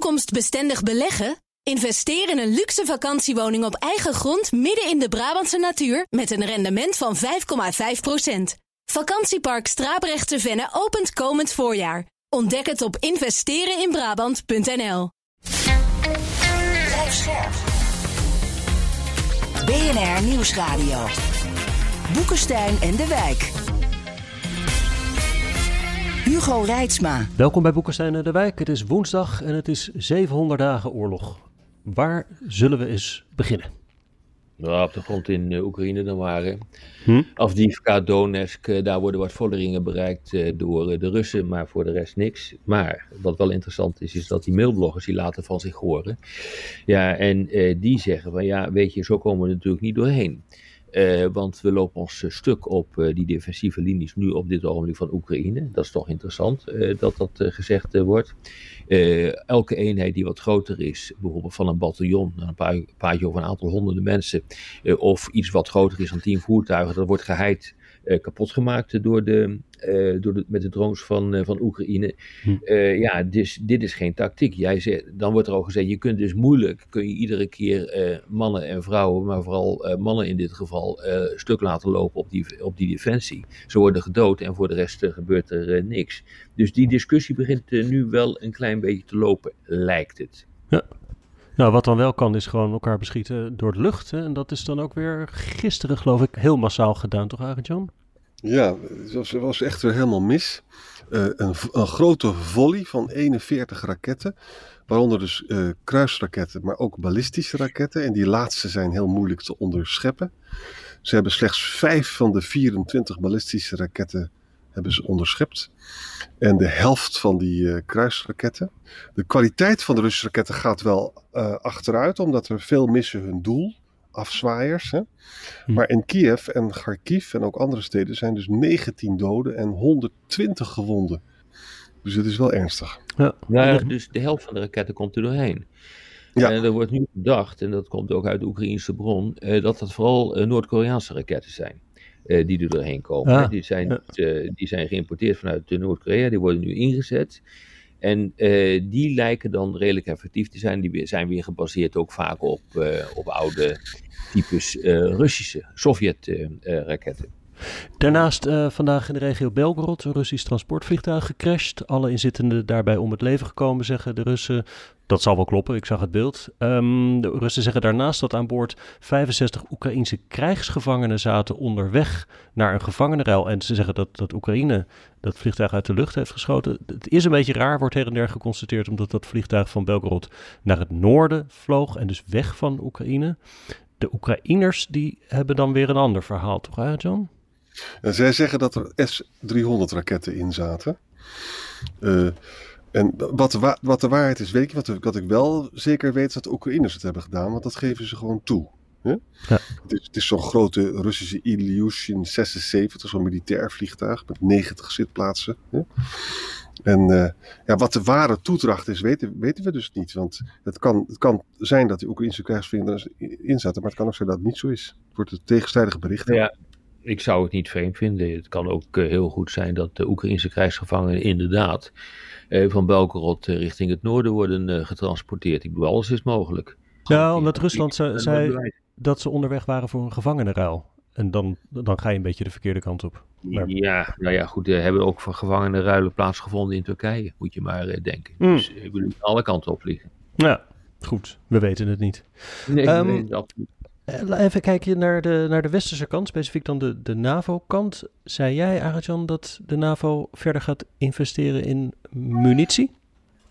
toekomstbestendig beleggen? Investeer in een luxe vakantiewoning op eigen grond midden in de Brabantse natuur met een rendement van 5,5%. Vakantiepark Strabrechtse Venne opent komend voorjaar. Ontdek het op investereninbrabant.nl. BNR Nieuwsradio. Boekenstein en de Wijk. Hugo Reitsma. Welkom bij Boekenstein en de Wijk. Het is woensdag en het is 700 dagen oorlog. Waar zullen we eens beginnen? Nou, op de grond in uh, Oekraïne dan waren. Hm? Afdivka, Donetsk, uh, daar worden wat vorderingen bereikt uh, door de Russen, maar voor de rest niks. Maar wat wel interessant is, is dat die mailbloggers die laten van zich horen. Ja, en die zeggen van ja, weet je, zo komen we er natuurlijk niet doorheen. Uh, want we lopen ons stuk op uh, die defensieve linies nu op dit ogenblik van Oekraïne. Dat is toch interessant dat dat gezegd wordt. elke eenheid die wat groter is, bijvoorbeeld van een bataljon, een paar, paardje of een aantal honderden mensen, of iets wat groter is dan tien voertuigen, dat wordt geheid kapot gemaakt door de, uh, door de, met de drones van, uh, van Oekraïne. Hm. ja, dus dit is geen tactiek. Jij zegt, dan wordt er al gezegd, je kunt dus moeilijk, kun je iedere keer mannen en vrouwen, maar vooral mannen in dit geval, stuk laten lopen op die, op die defensie. Ze worden gedood en voor de rest gebeurt er niks. Dus die discussie begint nu wel een klein beetje te lopen, lijkt het. Ja. Nou, wat dan wel kan, is gewoon elkaar beschieten door de lucht. Hè? En dat is dan ook weer gisteren, geloof ik, heel massaal gedaan, toch, Arend Jan? Ja, het was, echt weer helemaal mis. Uh, een, een, grote volley van 41 raketten. Waaronder dus uh, kruisraketten, maar ook ballistische raketten. En die laatste zijn heel moeilijk te onderscheppen. Ze hebben slechts vijf van de 24 ballistische raketten hebben ze onderschept. En de helft van die uh, kruisraketten. De kwaliteit van de Russische raketten gaat wel achteruit, omdat er veel missen hun doel. Afzwaaiers. Hè? Hm. Maar in Kiev en Kharkiv en ook andere steden zijn dus 19 doden en 120 gewonden. Dus het is wel ernstig. Ja. dus de helft van de raketten komt er doorheen. Ja. En er wordt nu gedacht, en dat komt ook uit de Oekraïnse bron, uh, dat dat vooral Noord-Koreaanse raketten zijn. Uh, die er doorheen komen. Ah, die, zijn, ja. uh, die zijn geïmporteerd vanuit Noord-Korea, die worden nu ingezet. En uh, die lijken dan redelijk effectief te zijn. Die zijn weer gebaseerd ook vaak op, op oude types Russische, Sovjet-raketten. Daarnaast vandaag in de regio Belgorod een Russisch transportvliegtuig gecrashed. Alle inzittenden daarbij om het leven gekomen, zeggen de Russen. Dat zal wel kloppen, ik zag het beeld. Um, de Russen zeggen daarnaast dat aan boord 65 Oekraïnse krijgsgevangenen zaten onderweg naar een gevangenenruil. En ze zeggen dat, dat Oekraïne dat vliegtuig uit de lucht heeft geschoten. Het is een beetje raar, wordt her en der geconstateerd, omdat dat vliegtuig van Belgorod naar het noorden vloog en dus weg van Oekraïne. De Oekraïners die hebben dan weer een ander verhaal, toch, hè, John? Zij zeggen dat er S-300 raketten in zaten. Uh, en wat de, wat de waarheid is, weet je wat, wat ik wel zeker weet, is dat de Oekraïners het hebben gedaan, want dat geven ze gewoon toe. Ja? Ja. Het is, is zo'n grote Russische Ilyushin 76, zo'n militair vliegtuig met 90 zitplaatsen. Ja? En uh, ja, wat de ware toedracht is, weten, weten we dus niet. Want het kan, het kan zijn dat die Oekraïnse krijgsvrienden in zaten, maar het kan ook zijn dat het niet zo is. Het wordt een tegenstrijdige berichten. Ja, ik zou het niet vreemd vinden. Het kan ook uh, heel goed zijn dat de Oekraïnse krijgsgevangenen inderdaad uh, van Belgorod uh, richting het noorden worden getransporteerd. Ik bedoel, alles is mogelijk. Ja, omdat Rusland ze, zei dat ze onderweg waren voor een gevangenenruil. En dan, dan ga je een beetje de verkeerde kant op. Maar... Ja, nou ja, goed. Er hebben ook gevangenenruilen plaatsgevonden in Turkije, moet je maar denken. Mm. Dus ik bedoel, alle kanten op vliegen. Ja, goed. We weten het niet. Nee, um, we weten het absoluut eh, even kijken naar de, naar de westerse kant, specifiek dan de, de NAVO-kant. Zei jij, Arjan, dat de NAVO verder gaat investeren in munitie?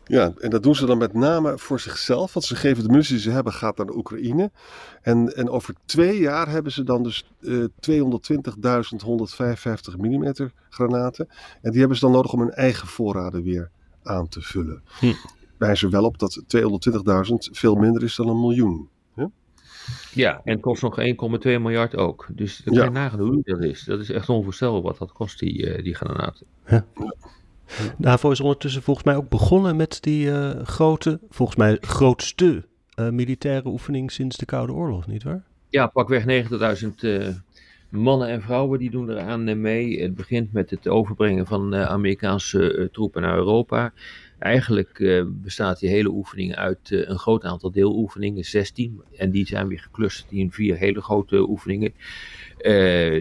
Ja, en dat doen ze dan met name voor zichzelf. Want ze geven de munitie die ze hebben, gaat naar de Oekraïne. En, en over twee jaar hebben ze dan dus uh, 220.155 mm granaten. En die hebben ze dan nodig om hun eigen voorraden weer aan te vullen. Hm. Wijzen wel op dat 220.000 veel minder is dan een miljoen. Ja, en het kost nog 1,2 miljard ook. Dus dan kan je nagaan hoe dat is. Dat is echt onvoorstelbaar wat dat kost, die, uh, die granaten. Ja. NAVO is ondertussen volgens mij ook begonnen met die uh, grote, volgens mij grootste uh, militaire oefening sinds de Koude Oorlog, nietwaar? Ja, pakweg 90.000 mannen en vrouwen die doen eraan mee. Het begint met het overbrengen van Amerikaanse troepen naar Europa. Eigenlijk bestaat die hele oefening uit een groot aantal deeloefeningen, 16. En die zijn weer geclusterd in vier hele grote oefeningen.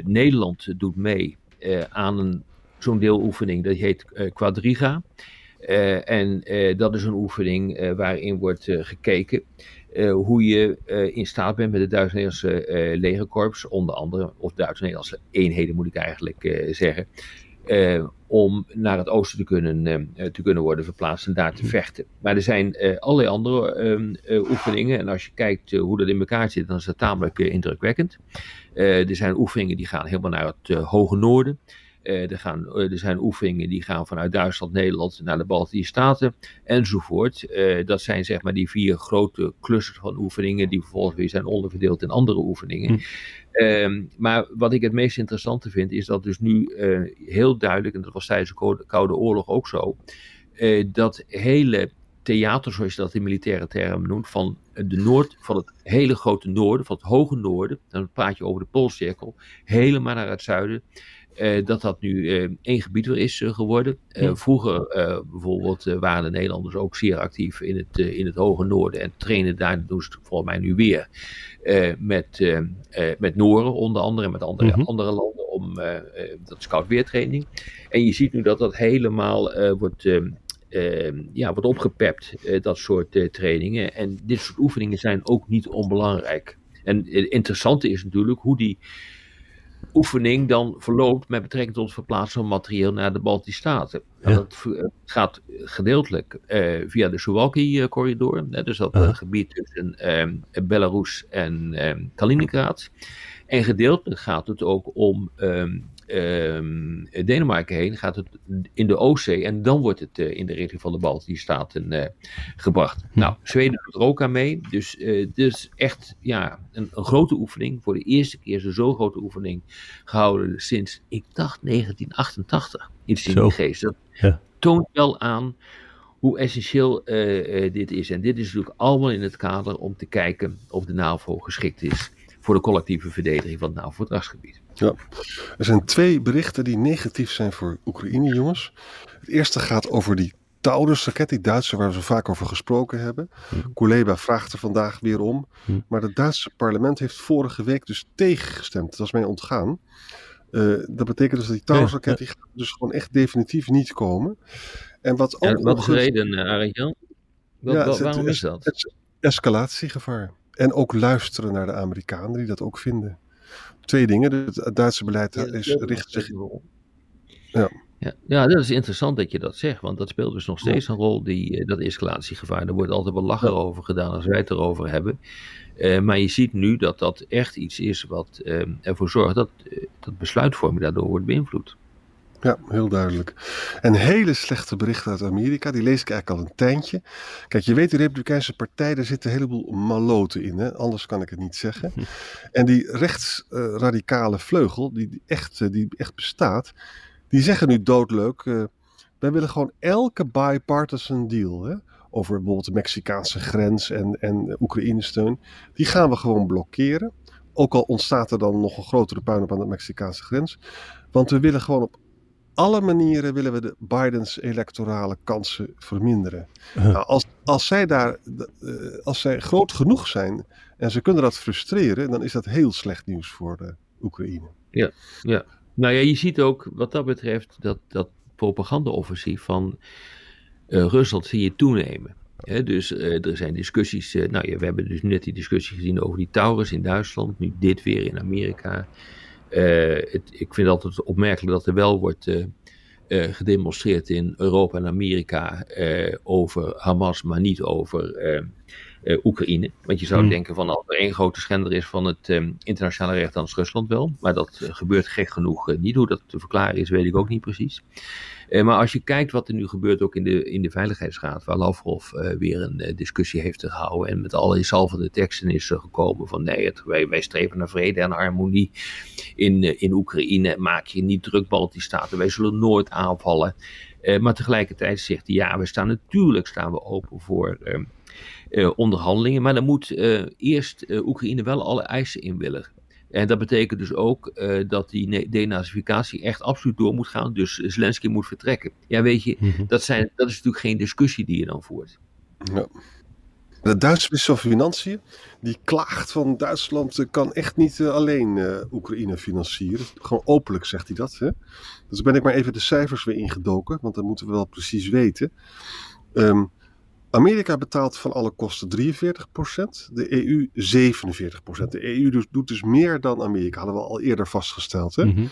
Nederland doet mee aan zo'n deeloefening, dat heet Quadriga. en dat is een oefening waarin wordt gekeken uh, hoe je uh, in staat bent met de Duits-Nederlandse uh, legerkorps, onder andere, of Duits-Nederlandse eenheden moet ik eigenlijk zeggen, om naar het oosten te kunnen, te kunnen worden verplaatst en daar te mhm. vechten. Maar er zijn allerlei andere ehm, oefeningen en als je kijkt hoe dat in elkaar zit, dan is dat tamelijk indrukwekkend. er zijn oefeningen die gaan helemaal naar het hoge noorden. Uh, er, gaan, uh, er zijn oefeningen die gaan vanuit Duitsland, Nederland naar de Baltische Staten enzovoort. Uh, dat zijn zeg maar die vier grote clusters van oefeningen die vervolgens weer zijn onderverdeeld in andere oefeningen. Hm. Ehm, maar wat ik het meest interessante vind is dat dus nu heel duidelijk, en dat was tijdens de Koude Oorlog ook zo, dat hele theater, zoals je dat in militaire termen noemt, van, de noord, van het hele grote noorden, van het hoge noorden, dan praat je over de Poolcirkel, helemaal naar het zuiden, uh, dat dat nu uh, één gebied weer is uh, geworden. Vroeger bijvoorbeeld waren de Nederlanders ook zeer actief in het, in het hoge noorden en trainen daar, doen ze volgens mij nu weer, met, met Noren onder andere en met andere, mm -hmm. andere landen om dat scout weertraining. En je ziet nu dat dat helemaal wordt... ja, wordt opgepept, dat soort trainingen. En dit soort oefeningen zijn ook niet onbelangrijk. En het interessante is natuurlijk hoe die, oefening dan verloopt met betrekking tot het verplaatsen van materieel naar de Baltische Staten. Ja. Dat eh, gaat gedeeltelijk uh, via de Suwalki-corridor, dus dat uh gebied tussen uh, Belarus en ehm, Kaliningrad. En gedeeltelijk gaat het ook om um, um, Denemarken heen, gaat het in de Oostzee en dan wordt het uh, in de richting van de Baltische Staten uh, gebracht. Hm. Nou, Zweden doet er ook aan mee, dus uh, dit is echt ja, een, een, grote oefening. Voor de eerste keer is zo'n grote oefening gehouden sinds, ik dacht 1988, iets in de geest. Dat ja. toont wel aan hoe essentieel dit is. En dit is natuurlijk allemaal in het kader om te kijken of de NAVO geschikt is voor de collectieve verdediging van het NAVO-verdragsgebied. Ja, er zijn twee berichten die negatief zijn voor Oekraïne, jongens. Het eerste gaat over die Taurus-raket, die Duitse waar we zo vaak over gesproken hebben. Hm. Kuleba vraagt er vandaag weer om. Hm. Maar het Duitse parlement heeft vorige week dus tegengestemd. Dat is mij ontgaan. Uh, dat betekent dus dat die Taurus-raket die dus gewoon echt definitief niet komen. En wat ook ja, wat de reden, uh, Arjan? Ja, waarom is dat? Het escalatiegevaar. En ook luisteren naar de Amerikanen die dat ook vinden. Twee dingen. Het Duitse beleid is, richt zich. Ja. Ja, ja, dat is interessant dat je dat zegt, want dat speelt dus nog steeds een rol, die, eh, dat escalatiegevaar. Er wordt altijd wel lachen over gedaan als wij het erover hebben. Uh, maar je ziet nu dat dat echt iets is wat uh, ervoor zorgt dat, uh, dat besluitvorming daardoor wordt beïnvloed. Ja, heel duidelijk. En hele slechte berichten uit Amerika, die lees ik eigenlijk al een tijdje. Kijk, je weet, de Republikeinse Partij, daar zitten een heleboel maloten in, hè? anders kan ik het niet zeggen. En die rechtsradicale vleugel, die echt, eh, die echt bestaat, die zeggen nu doodleuk, uh, wij willen gewoon elke bipartisan deal, hè? over bijvoorbeeld de Mexicaanse grens en, en Oekraïne-steun, die gaan we gewoon blokkeren. Ook al ontstaat er dan nog een grotere puinhoop aan de Mexicaanse grens. Want we willen gewoon op alle manieren willen we de Bidens electorale kansen verminderen. Nou, als, als, zij daar, uh, als zij groot genoeg zijn en ze kunnen dat frustreren, dan is dat heel slecht nieuws voor de Oekraïne. Ja, ja. Nou ja, je ziet ook wat dat betreft dat, dat propagandaoffensief van uh, Rusland zie je toenemen. dus uh, er zijn discussies, nou ja, we hebben dus net die discussie gezien over die Taurus in Duitsland, nu dit weer in Amerika. Het, ik vind het altijd opmerkelijk dat er wel wordt uh, uh, gedemonstreerd in Europa en Amerika over Hamas, maar niet over Oekraïne. Want je zou hmm. denken van als er één grote schender is van het internationale recht, dan is Rusland wel. Maar dat gebeurt gek genoeg niet. Hoe dat te verklaren is, weet ik ook niet precies. Uh, maar als je kijkt wat er nu gebeurt ook in de, in de Veiligheidsraad, waar Lavrov uh, weer een uh, discussie heeft gehouden en met alle salvende teksten is gekomen van nee, het, wij, wij streven naar vrede en harmonie in, in Oekraïne, maak je niet druk Baltische Staten, wij zullen nooit aanvallen. maar tegelijkertijd zegt hij, ja, we staan natuurlijk staan we open voor onderhandelingen, maar dan moet eerst Oekraïne wel alle eisen inwilligen. En dat betekent dus ook dat die denazificatie echt absoluut door moet gaan. Dus Zelensky moet vertrekken. Ja, weet je, mhm. dat, zijn, dat is natuurlijk geen discussie die je dan voert. Ja. De Duitse minister van Financiën die klaagt van Duitsland kan echt niet eh, alleen uh, Oekraïne financieren. Gewoon openlijk zegt hij dat. Hè? Dus ben ik maar even de cijfers weer ingedoken, want dan moeten we wel precies weten. Ehm, Amerika betaalt van alle kosten 43%, de EU 47%. De EU doet, doet, dus meer dan Amerika, hadden we al eerder vastgesteld. Hè? Mhm.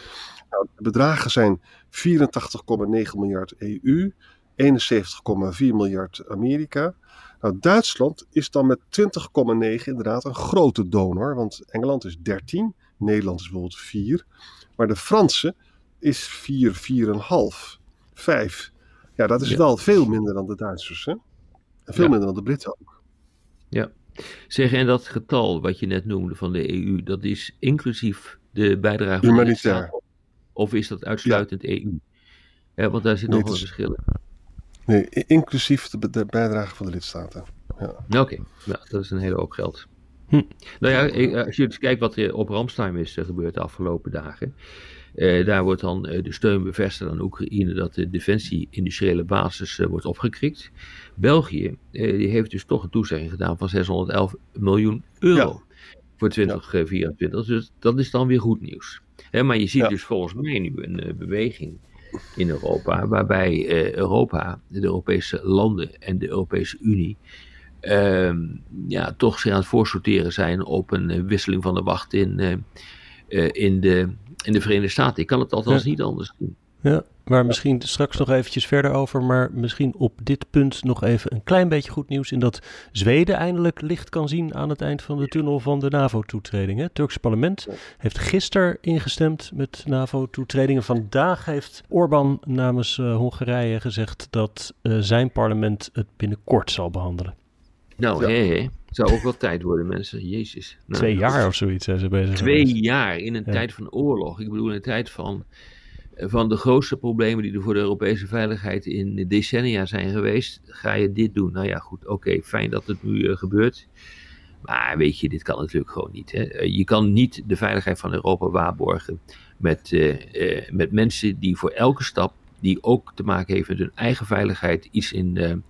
nou, de bedragen zijn 84,9 miljard EU, 71,4 miljard Amerika. Nou, Duitsland is dan met 20,9 inderdaad een grote donor, want Engeland is 13, Nederland is bijvoorbeeld 4, maar de Franse is 4, 4,5, 5. Ja, dat is wel veel minder dan de Duitsers, hè? En veel minder dan de Britten ook. Ja. Zeg, en dat getal wat je net noemde van de EU, dat is inclusief de bijdrage van de? Of is dat uitsluitend EU? Ja, want daar zit nog een verschil in. Nee, inclusief de, bijdrage van de lidstaten. Ja. Oké, ja, dat is een hele hoop geld. Hm. Nou ja, eh, als je dus kijkt wat er op Ramstein is eh, gebeurd de afgelopen dagen. Eh, daar wordt dan de steun bevestigd aan Oekraïne dat de defensie-industriële basis wordt opgekrikt. België die heeft dus toch een toezegging gedaan van 611 miljoen euro voor 2024. Dus dat is dan weer goed nieuws. maar je ziet dus volgens mij nu een beweging in Europa, waarbij eh, Europa, de Europese landen en de Europese Unie ehm, ja, toch zich aan het voorsorteren zijn op een eh, wisseling van de wacht in, in, de, in de Verenigde Staten. Ik kan het althans niet anders doen. Ja, maar misschien straks nog eventjes verder over. Maar misschien op dit punt nog even een klein beetje goed nieuws. In dat Zweden eindelijk licht kan zien aan het eind van de tunnel van de NAVO-toetreding. Het Turkse parlement heeft gisteren ingestemd met NAVO-toetredingen. Vandaag heeft Orbán namens uh, Hongarije gezegd dat uh, zijn parlement het binnenkort zal behandelen. Nou, hé, hé. Zou ook wel tijd worden, mensen. Jezus. Nou, Twee jaar of zoiets zijn ze bezig. Twee jaar in een tijd van oorlog. Ik bedoel, in een tijd van van de grootste problemen die er voor de Europese veiligheid in decennia zijn geweest, ga je dit doen. Nou ja, goed, oké, fijn dat het nu uh, gebeurt. Maar weet je, dit kan natuurlijk gewoon niet. Hè? Eh, je kan niet de veiligheid van Europa waarborgen met, uh, met mensen die voor elke stap, die ook te maken heeft met hun eigen veiligheid, iets, in,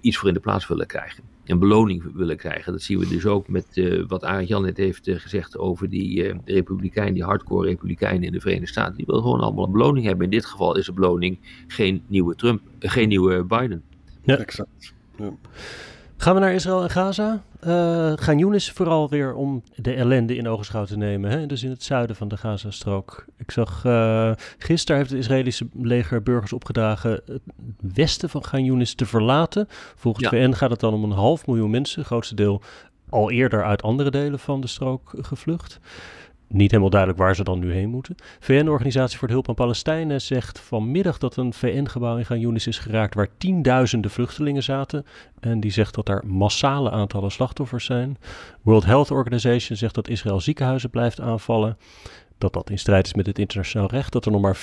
iets voor in de plaats willen krijgen een beloning willen krijgen. Dat zien we dus ook met uh, wat Arend Jan net heeft uh, gezegd over die uh, republikein, die hardcore republikeinen in de Verenigde Staten. Die willen gewoon allemaal een beloning hebben. In dit geval is de beloning geen nieuwe Trump, geen nieuwe Biden. Ja, exact. Ja. Gaan we naar Israël en Gaza? Uh, gaan Younes vooral weer om de ellende in ogenschouw te nemen. Hè? Dus in het zuiden van de Gazastrook. Ik zag uh, gisteren heeft het Israëlische leger burgers opgedragen het westen van Gaan Younes te verlaten. Volgens ja. VN gaat het dan om een half miljoen mensen. Grootste deel al eerder uit andere delen van de strook gevlucht niet helemaal duidelijk waar ze dan nu heen moeten. VN-organisatie voor de Hulp aan Palestijnen zegt vanmiddag dat een VN-gebouw in Gaan Yunis is geraakt waar tienduizenden vluchtelingen zaten. En die zegt dat er massale aantallen slachtoffers zijn. World Health Organization zegt dat Israël ziekenhuizen blijft aanvallen. Dat dat in strijd is met het internationaal recht. Dat er nog maar 5%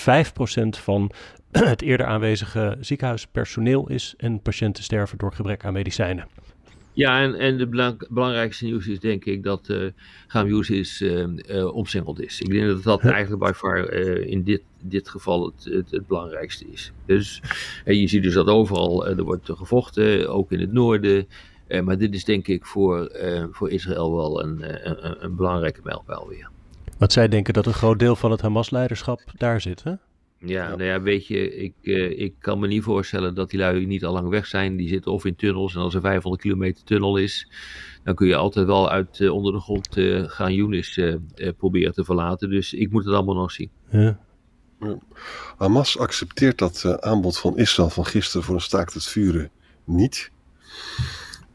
van het eerder aanwezige ziekenhuispersoneel is. En patiënten sterven door gebrek aan medicijnen. Ja, en, en de belangrijkste nieuws is denk ik dat uh, Gambius is uh, omsingeld is. Ik denk dat dat eigenlijk bij far in dit, dit geval het, het, het belangrijkste is. Dus je ziet dus dat overal er wordt gevochten, ook in het noorden. maar dit is denk ik voor, voor Israël wel een, een, een belangrijke mijlpaal weer. Want zij denken dat een groot deel van het Hamas-leiderschap daar zit, hè? Ja, nou ja, weet je, ik, uh, ik kan me niet voorstellen dat die lui niet al lang weg zijn. Die zitten of in tunnels en als er 500 kilometer tunnel is, dan kun je altijd wel uit uh, onder de grond uh, gaan Yunis proberen te verlaten. Dus ik moet het allemaal nog zien. Ja. Ja. Hamas accepteert dat aanbod van Israël van gisteren voor een staakt het vuren niet.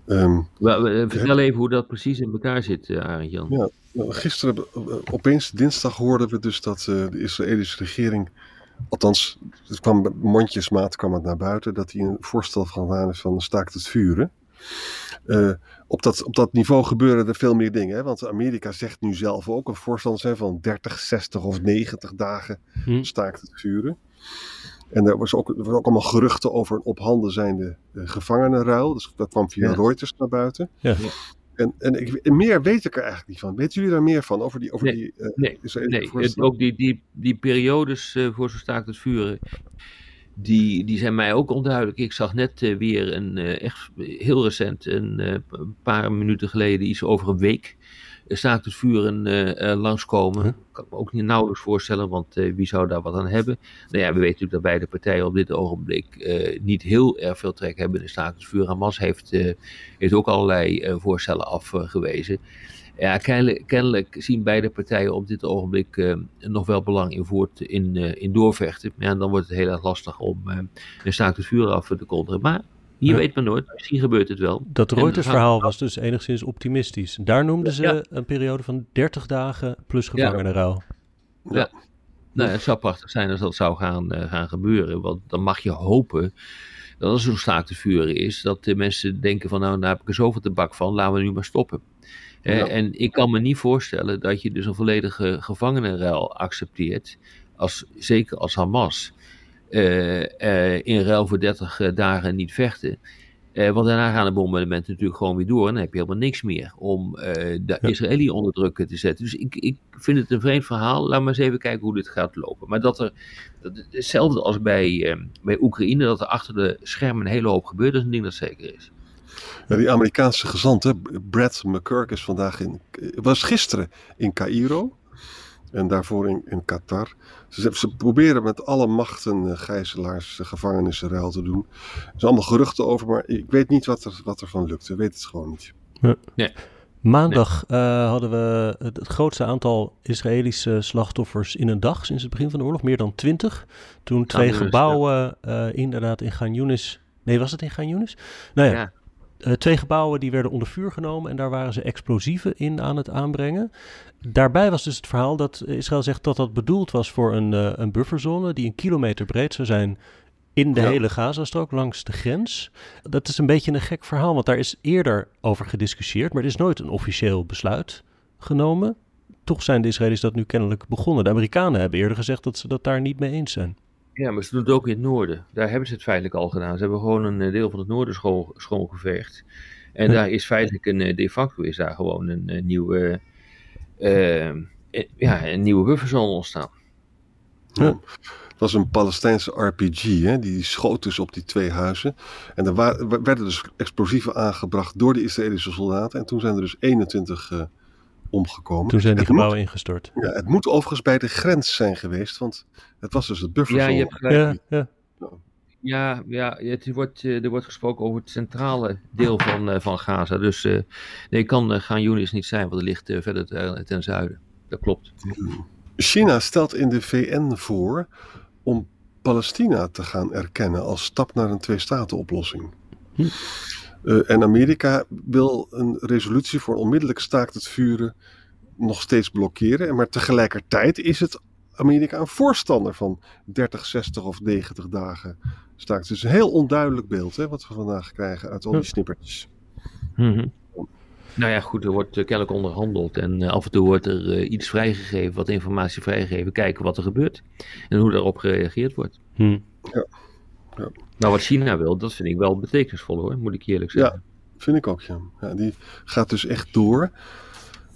Um, vertel even hoe dat precies in elkaar zit, Arend Jan. Ja, nou, gisteren, opeens dinsdag, hoorden we dus dat de Israëlische regering Althans, het kwam mondjesmaat kwam het naar buiten dat hij een voorstel gedaan is van staakt het vuren. Uh, op, dat, op dat niveau gebeuren er veel meer dingen. Hè? Want Amerika zegt nu zelf ook een voorstel zijn van 30, 60 of 90 dagen hm. staakt het vuren. En er was, ook, er was ook allemaal geruchten over een op handen zijnde uh, gevangenenruil. Dus dat kwam via Reuters naar buiten. Ja. En, en ik, meer weet ik er eigenlijk niet van. Weten jullie daar meer van? Over die, over nee, die, uh, nee, nee. ook die, die, die periodes uh, voor zo'n staakt het vuren, die, die zijn mij ook onduidelijk. Ik zag net uh, weer een, echt heel recent, een, een, paar minuten geleden, iets over een week, staakt het vuren langskomen. Huh? Kan ik me ook niet nauwelijks voorstellen, want wie zou daar wat aan hebben? Nou ja, we weten natuurlijk dat beide partijen op dit ogenblik niet heel erg veel trek hebben in de staakt het vuren. Hamas heeft, heeft ook allerlei voorstellen afgewezen. Ja, kennelijk, kennelijk, zien beide partijen op dit ogenblik uh, nog wel belang in, voort, in, uh, in doorvechten. Ja, dan wordt het heel erg lastig om uh, een staakt het vuur af te konteren. Maar hier ja. weet men nooit, misschien gebeurt het wel. Dat Reuters-verhaal was dus enigszins optimistisch. Daar noemden ze ja. een periode van 30 dagen plus gevangenenruil. Ja. ja. Nou, het zou prachtig zijn als dat zou gaan, gaan gebeuren. Want dan mag je hopen dat als er zo'n staakt te vuren is, dat de mensen denken van nou, daar heb ik er zoveel te bak van, laten we nu maar stoppen. Ja. En ik kan me niet voorstellen dat je dus een volledige gevangenenruil accepteert, als, zeker als Hamas, in ruil voor 30 uh, dagen niet vechten. want daarna gaan de bombardementen natuurlijk gewoon weer door en dan heb je helemaal niks meer om de ja. Israëli onder druk te zetten. Dus ik, ik vind het een vreemd verhaal. Laat maar eens even kijken hoe dit gaat lopen. Maar dat er, dat, hetzelfde als bij, bij Oekraïne, dat er achter de schermen een hele hoop gebeurt, dat is een ding dat zeker is. Ja, die Amerikaanse gezant, hè, Brad McCurk, is vandaag in, was gisteren in Cairo en daarvoor in, in Qatar. Ze, ze, proberen met alle machten uh, gijzelaars, uh, gevangenissenruil te doen. Er zijn allemaal geruchten over, maar ik weet niet wat er, wat er van lukt. We weten het gewoon niet. Ja. Nee. Maandag nee. uh, hadden we het, het, grootste aantal Israëlische slachtoffers in een dag sinds het begin van de oorlog. Meer dan twintig. Toen twee gebouwen ja. inderdaad in Yunis... Nee, was het in Gaan Yunis? Nou ja, ja. Uh, twee gebouwen die werden onder vuur genomen en daar waren ze explosieven in aan het aanbrengen. Daarbij was dus het verhaal dat Israël zegt dat dat bedoeld was voor een, uh, een bufferzone die een kilometer breed zou zijn in de ja. hele Gazastrook langs de grens. Dat is een beetje een gek verhaal, want daar is eerder over gediscussieerd, maar er is nooit een officieel besluit genomen. Toch zijn de Israëli's dat nu kennelijk begonnen. De Amerikanen hebben eerder gezegd dat ze dat daar niet mee eens zijn. Ja, maar ze doen het ook in het noorden. Daar hebben ze het feitelijk al gedaan. Ze hebben gewoon een deel van het noorden schoongeveegd. En hm. daar is feitelijk een, de facto is daar gewoon een, een nieuwe, uh, ja, een nieuwe bufferzone ontstaan. Ja. Het was een Palestijnse RPG, hè? die schoot dus op die twee huizen. En er werden dus explosieven aangebracht door de Israëlische soldaten. En toen zijn er dus 21 uh, omgekomen. Toen zijn die het gebouwen moet, ingestort. Ja, het moet overigens bij de grens zijn geweest, want het was dus het bufferzone. Ja, je hebt gelijk. Ja, ja. Ja, ja het wordt, er wordt gesproken over het centrale deel van, uh, van Gaza. Dus uh, nee, kan uh, gaan Yunis niet zijn, want het ligt verder ten, ten zuiden. Dat klopt. China stelt in de VN voor om Palestina te gaan erkennen als stap naar een twee-staten-oplossing. Hm. En Amerika wil een resolutie voor onmiddellijk staakt het vuren nog steeds blokkeren. Maar tegelijkertijd is het Amerika een voorstander van 30, 60 of 90 dagen staakt. Dus een heel onduidelijk beeld hè, wat we vandaag krijgen uit al die snippertjes. Mm -hmm. Nou ja, goed, er wordt uh, kennelijk onderhandeld en uh, af en toe wordt er uh, iets vrijgegeven, wat informatie vrijgegeven, kijken wat er gebeurt en hoe daarop gereageerd wordt. Hm. Ja. Ja. Nou, wat China wil, dat vind ik wel betekenisvol hoor, moet ik eerlijk zeggen. Ja, vind ik ook, ja. ja die gaat dus echt door.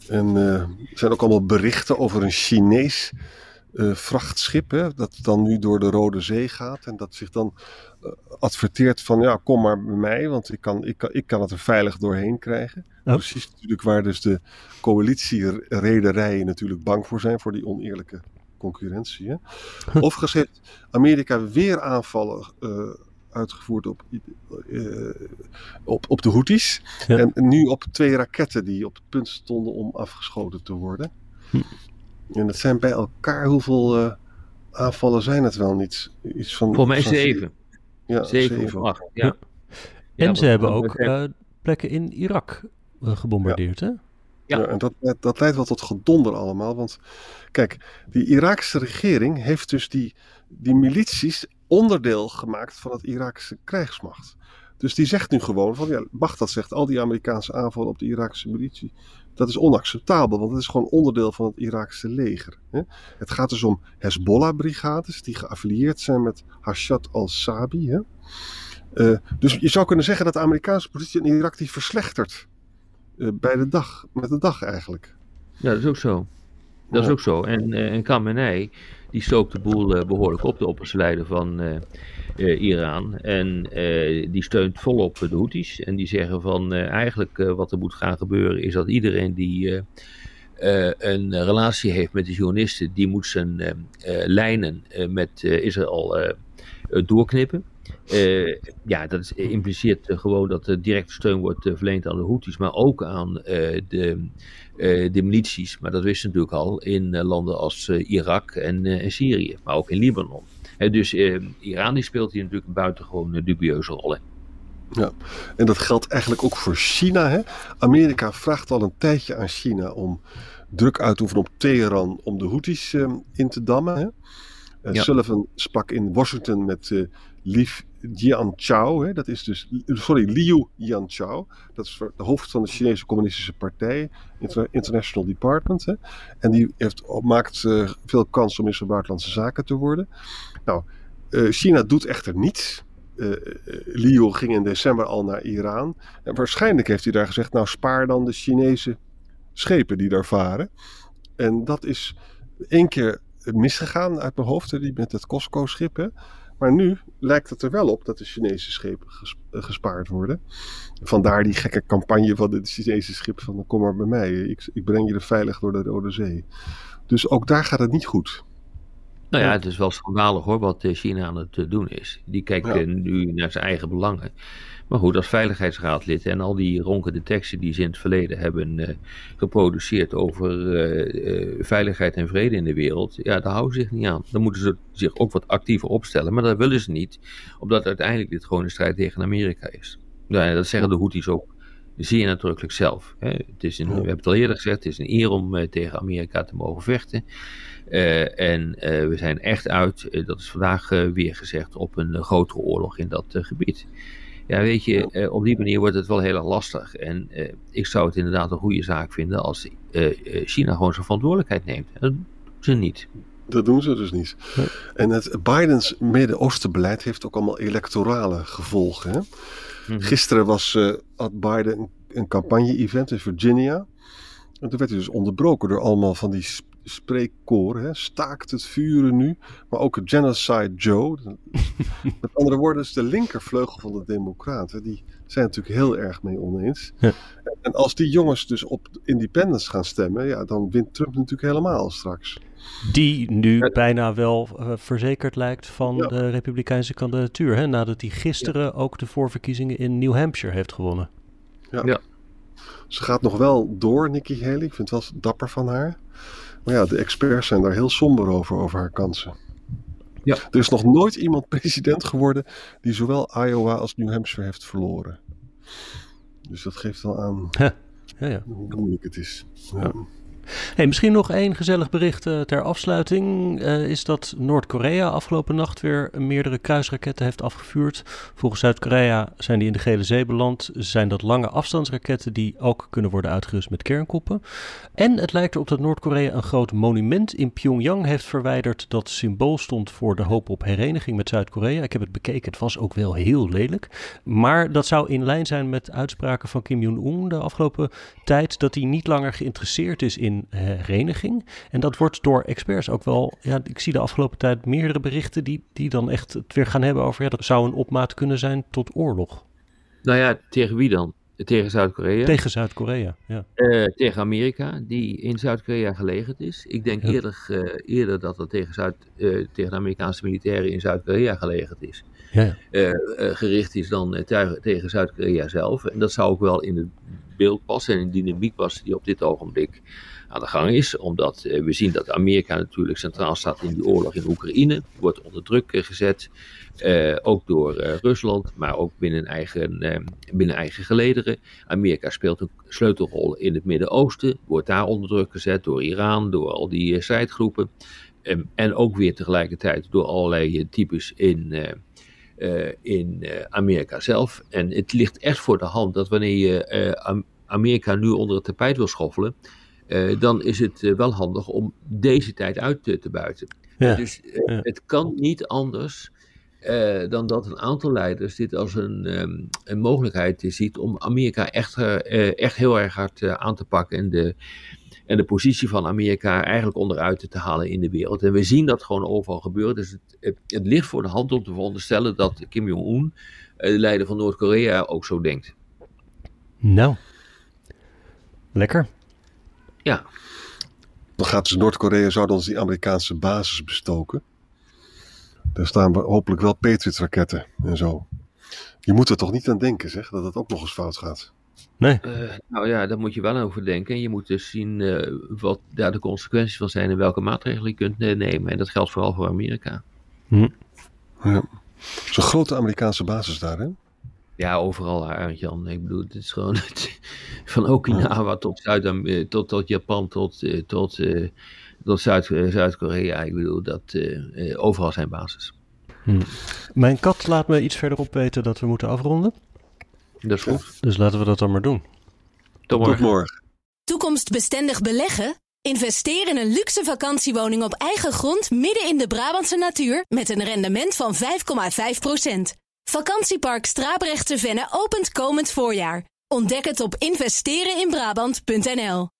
En er zijn ook allemaal berichten over een Chinees uh, vrachtschip, hè, dat dan nu door de Rode Zee gaat en dat zich dan uh, adverteert van ja, kom maar bij mij, want ik kan, ik kan, ik kan het er veilig doorheen krijgen. Oh. Precies natuurlijk waar dus de coalitierederijen natuurlijk bang voor zijn, voor die oneerlijke concurrentie. Hè. Overigens heeft Amerika weer aanvallen uh, uitgevoerd op, op, op de Houthis. Ja. En nu op twee raketten die op het punt stonden om afgeschoten te worden. Hm. En dat zijn bij elkaar, hoeveel uh, aanvallen zijn het wel niet? Iets van, Voor mij zeven. Ja, zeven, zeven of acht. Ja. ja. En ja, ze hebben ook uh, plekken in Irak uh, gebombardeerd, hè? Ja. en dat, dat leidt wel tot gedonder allemaal. Want kijk, die Iraakse regering heeft dus die, die milities onderdeel gemaakt van het Iraakse krijgsmacht. Dus die zegt nu gewoon van ja, Baghdad zegt al die Amerikaanse aanvallen op de Iraakse militie. Dat is onacceptabel, want het is gewoon onderdeel van het Iraakse leger. Hè? Het gaat dus om Hezbollah-brigades die geaffilieerd zijn met Hashad al-Sabi. Uh, dus je zou kunnen zeggen dat de Amerikaanse positie in Irak die verslechtert. Bij de dag, met de dag eigenlijk. Ja, dat is ook zo. Dat is ook zo. En, en Khamenei, die stookt de boel behoorlijk op, de opperste van Iran. En die steunt volop de Houthis. En die zeggen van eigenlijk wat er moet gaan gebeuren is dat iedereen die een relatie heeft met de journalisten, die moet zijn lijnen met Israël doorknippen. Uh, ja, dat impliceert gewoon dat er directe steun wordt verleend aan de Houthis, maar ook aan de, de milities. Maar dat wisten natuurlijk al in landen als Irak en, en, Syrië, maar ook in Libanon. dus Iran die speelt hier natuurlijk een buitengewoon dubieuze rol in. Ja, en dat geldt eigenlijk ook voor China. Hè? Amerika vraagt al een tijdje aan China om druk uit te oefenen op Teheran om de Houthis in te dammen. Hè? Uh, Sullivan sprak in Washington met uh, Li Jianchao. Hè, dat is dus, sorry, Liu Jianchao. Dat is de hoofd van de Chinese Communistische Partij, International Department. Hè, en die heeft, maakt uh, veel kans om minister buitenlandse zaken te worden. Nou, China doet echter niets. Liu ging in december al naar Iran. En waarschijnlijk heeft hij daar gezegd: Nou, spaar dan de Chinese schepen die daar varen. En dat is één keer misgegaan uit mijn hoofd, die met het Costco-schip. Maar nu lijkt het er wel op dat de Chinese schepen eh, gespaard worden. Vandaar die gekke campagne van de Chinese schip van kom maar bij mij, ik, ik breng je er veilig door de Rode Zee. Dus ook daar gaat het niet goed. Nou ja, het is wel schandalig hoor wat eh, China aan het eh, doen is. Die kijkt nu naar zijn eigen belangen. Maar goed, als veiligheidsraadlid en al die ronkende teksten die ze in het verleden hebben uh, geproduceerd over uh, veiligheid en vrede in de wereld, ja, daar houden ze zich niet aan. Dan moeten ze zich ook wat actiever opstellen, maar dat willen ze niet, omdat uiteindelijk dit gewoon een strijd tegen Amerika is. Dat zeggen de Houthis ook zeer nadrukkelijk zelf. Hè. Het is een, we hebben het al eerder gezegd, het is een eer om tegen Amerika te mogen vechten. Uh, en uh, we zijn echt uit, dat is vandaag weer gezegd, op een grotere oorlog in dat gebied. Ja, weet je, eh, op die manier wordt het wel heel erg lastig. En eh, ik zou het inderdaad een goede zaak vinden als eh, China gewoon zijn verantwoordelijkheid neemt. Dat doen ze niet. Dat doen ze dus niet. En het Bidens Midden-Oosten-beleid heeft ook allemaal electorale gevolgen. Hè? Mhm. Gisteren was, had Biden een, een campagne-event in Virginia. En toen werd hij dus onderbroken door allemaal van die spreekkoor. Hè? Staakt het vuren nu. Maar ook Genocide Joe. Met andere woorden, is de linkervleugel van de Democraten. Die zijn natuurlijk heel erg mee oneens. Ja. En als die jongens dus op independence gaan stemmen. Ja, dan wint Trump natuurlijk helemaal straks. Die nu bijna wel uh, verzekerd lijkt van ja. de Republikeinse kandidatuur. Hè? Nadat hij gisteren ja. ook de voorverkiezingen in New Hampshire heeft gewonnen. Ja. ja. Ze gaat nog wel door, Nikki Haley. Ik vind het wel dapper van haar. Maar ja, de experts zijn daar heel somber over, over haar kansen. Ja. Er is nog nooit iemand president geworden die zowel Iowa als New Hampshire heeft verloren. Dus dat geeft wel aan ja, ja. hoe moeilijk het is. Ja. Misschien nog één gezellig bericht uh, ter afsluiting. Uh, is dat Noord-Korea afgelopen nacht weer meerdere kruisraketten heeft afgevuurd. Volgens Zuid-Korea zijn die in de Gele Zee beland. Zijn dat lange afstandsraketten die ook kunnen worden uitgerust met kernkoppen. En het lijkt erop dat Noord-Korea een groot monument in Pyongyang heeft verwijderd. Dat symbool stond voor de hoop op hereniging met Zuid-Korea. Ik heb het bekeken, het was ook wel heel lelijk. Maar dat zou in lijn zijn met uitspraken van Kim Jong-un de afgelopen tijd. Dat hij niet langer geïnteresseerd is in hereniging. En dat wordt door experts ook wel. Ja, ik zie de afgelopen tijd meerdere berichten die, die dan echt het weer gaan hebben over. Ja, dat zou een opmaat kunnen zijn tot oorlog. Nou ja, tegen wie dan? Tegen Zuid-Korea. Tegen Zuid-Korea, ja. Uh, tegen Amerika, die in Zuid-Korea gelegerd is. Ik denk eerder, uh, eerder dat het tegen, Zuid, uh, tegen de Amerikaanse militairen in Zuid-Korea gelegerd is. Ja. gericht is dan tegen Zuid-Korea zelf. En dat zou ook wel in het beeld passen en in de dynamiek passen die op dit ogenblik aan de gang is. Omdat uh, we zien dat Amerika natuurlijk centraal staat in die oorlog in Oekraïne. Wordt onder druk uh, gezet. Uh, ook door Rusland, maar ook binnen eigen, binnen eigen gelederen. Amerika speelt een sleutelrol in het Midden-Oosten. Wordt daar onder druk gezet door Iran, door al die strijdgroepen. Um, en ook weer tegelijkertijd door allerlei types in, in Amerika zelf. En het ligt echt voor de hand dat wanneer je Amerika nu onder het tapijt wil schoffelen uh, dan is het uh, wel handig om deze tijd uit te, te buiten. Ja, dus ja. het kan niet anders uh, dan dat een aantal leiders dit als een, um, een mogelijkheid ziet om Amerika echt, uh, echt heel erg hard uh, aan te pakken en de, en de positie van Amerika eigenlijk onderuit te halen in de wereld. En we zien dat gewoon overal gebeuren. Dus het, het, het ligt voor de hand om te veronderstellen dat Kim Jong-un, de leider van Noord-Korea, ook zo denkt. Nou, lekker. Ja. Dan gaat dus Noord-Korea zou dan die Amerikaanse basis bestoken. Daar staan hopelijk wel Patriot-raketten en zo. Je moet er toch niet aan denken, zeg, dat het ook nog eens fout gaat. Nee. Uh, nou ja, daar moet je wel over denken. Je moet dus zien uh, wat daar de consequenties van zijn en welke maatregelen je kunt nemen. En dat geldt vooral voor Amerika. Hm. Ja. Een grote Amerikaanse basis daar, hè? Ja, overal, Arend-Jan. Ik bedoel, het is gewoon het, van Okinawa tot, Zuid tot, tot Japan tot, uh, tot, tot Zuid, Zuid-Korea. Ik bedoel, dat overal zijn basis. Hm. Mijn kat laat me iets verderop weten dat we moeten afronden. Dat is goed. Dus laten we dat dan maar doen. Tot morgen. Tot morgen. Toekomstbestendig beleggen? Investeer in een luxe vakantiewoning op eigen grond midden in de Brabantse natuur met een rendement van 5,5%. Vakantiepark Strabrechtse Venne opent komend voorjaar. Ontdek het op investereninbrabant.nl.